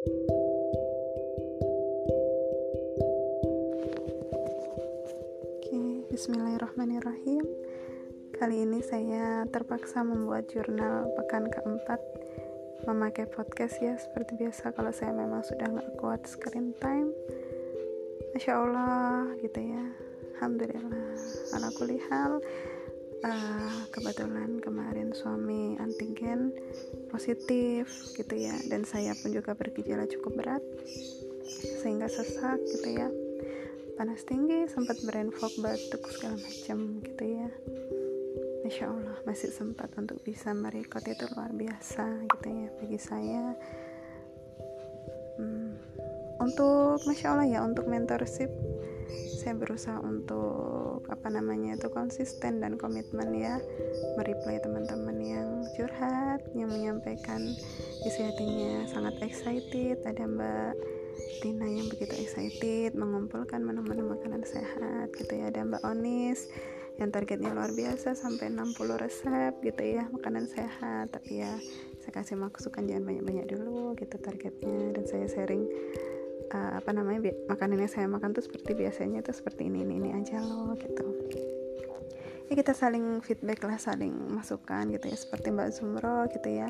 Bismillahirrahmanirrahim. Kali ini saya terpaksa membuat jurnal pekan keempat Memakai podcast ya Seperti biasa kalau saya memang sudah gak kuat screen time. Masya Allah gitu ya. Alhamdulillah Ala kulihal uh, Kebetulan kemarin suami antigen positif gitu ya Dan saya pun juga bergejala cukup berat Sehingga sesak gitu ya. Panas tinggi sempat brain fog batuk segala macam gitu ya. Masya Allah masih sempat untuk bisa merekod itu luar biasa gitu ya bagi saya. Hmm, untuk Masya Allah ya untuk mentorship saya berusaha untuk apa namanya itu konsisten dan komitmen ya mereply teman-teman yang curhat yang menyampaikan isi hatinya sangat excited. Ada mbak Tina yang begitu excited mengumpulkan menu-menu makanan sehat gitu ya. Ada Mbak Onis yang targetnya luar biasa sampai 60 resep gitu ya makanan sehat. Tapi ya saya kasih masukan jangan banyak-banyak dulu gitu targetnya. Dan saya sharing uh, apa namanya makanan yang saya makan tuh seperti biasanya tuh seperti ini ini, ini aja loh gitu. Ya kita saling feedback lah saling masukan gitu ya seperti Mbak Zumro gitu ya.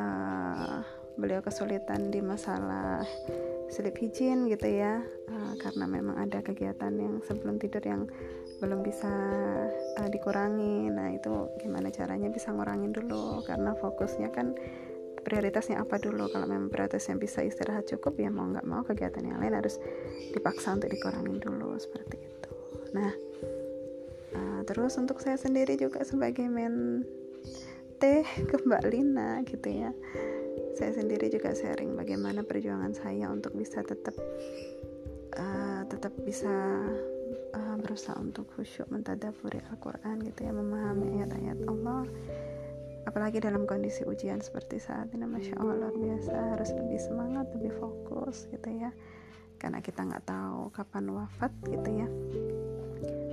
Uh, beliau kesulitan di masalah sleep hygiene gitu ya. Uh, karena memang ada kegiatan yang sebelum tidur yang belum bisa uh, dikurangi. Nah itu gimana caranya bisa ngurangin dulu? Karena fokusnya kan prioritasnya apa dulu? Kalau memang prioritasnya bisa istirahat cukup ya mau nggak mau kegiatan yang lain harus dipaksa untuk dikurangin dulu seperti itu. Nah uh, terus untuk saya sendiri juga sebagai men teh ke Mbak Lina gitu ya saya sendiri juga sharing bagaimana perjuangan saya untuk bisa tetap uh, tetap bisa uh, berusaha untuk khusyuk mentadaburi Al-Quran gitu ya memahami ayat-ayat Allah apalagi dalam kondisi ujian seperti saat ini Masya Allah luar biasa. Harus lebih semangat lebih fokus gitu ya. Karena kita nggak tahu kapan wafat gitu ya.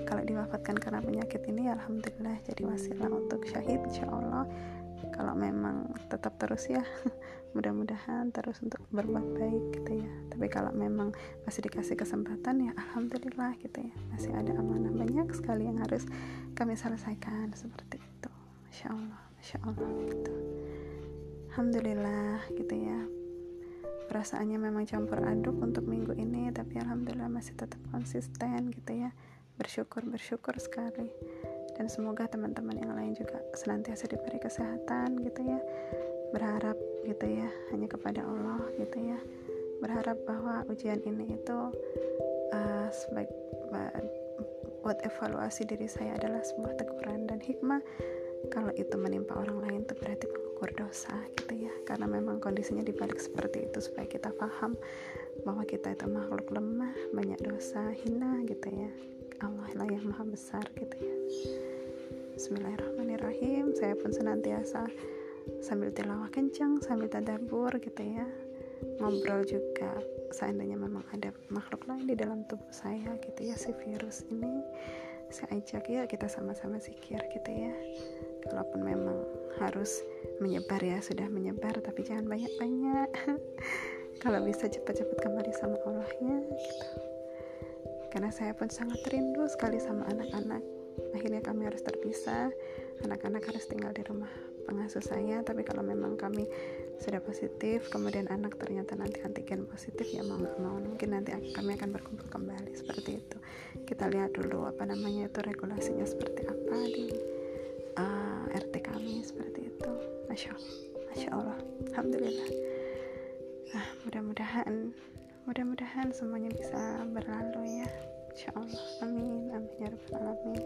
Kalau diwafatkan karena penyakit ini Alhamdulillah jadi wasilah untuk syahid Insya Allah. Kalau memang tetap terus ya mudah-mudahan terus untuk berbuat baik gitu ya. Tapi kalau memang masih dikasih kesempatan ya alhamdulillah gitu ya. Masih ada amanah banyak sekali yang harus kami selesaikan seperti itu masya allah masya allah gitu. Alhamdulillah gitu ya. Perasaannya memang campur aduk untuk minggu ini tapi alhamdulillah masih tetap konsisten gitu ya. Bersyukur bersyukur sekali. Dan semoga teman-teman yang lain juga senantiasa diberi kesehatan gitu ya. Berharap gitu ya hanya kepada Allah gitu ya. Berharap bahwa ujian ini itu uh, sebaik buat evaluasi diri saya adalah sebuah teguran dan hikmah kalau itu menimpa orang lain itu berarti mengukur dosa gitu ya. Karena memang kondisinya dibalik seperti itu supaya kita paham bahwa kita itu makhluk lemah banyak dosa hina gitu ya. Allah lah yang maha besar gitu ya. Bismillahirrahmanirrahim. Saya pun senantiasa sambil tilawah kencang sambil tadabur gitu ya. Ngobrol juga. Seandainya memang ada makhluk lain di dalam tubuh saya gitu ya si virus ini. Saya ajak ya kita sama-sama zikir gitu ya kalaupun memang harus menyebar ya sudah menyebar tapi jangan banyak-banyak. Kalau bisa cepat-cepat kembali sama Allahnya gitu. Karena saya pun sangat rindu sekali sama anak-anak. Akhirnya kami harus terpisah. Anak-anak harus tinggal di rumah pengasuh saya. Tapi kalau memang kami sudah positif kemudian anak ternyata nanti antigen positif ya mau nggak mau mungkin nanti kami akan berkumpul kembali seperti itu. Kita lihat dulu apa namanya itu regulasinya seperti apa di uh, eh, RT kami seperti itu. Masya Allah. Masya Allah. Alhamdulillah. Nah mudah-mudahan mudah-mudahan semuanya bisa berlalu ya. Insya Allah. Amin. Amin ya rabbal alamin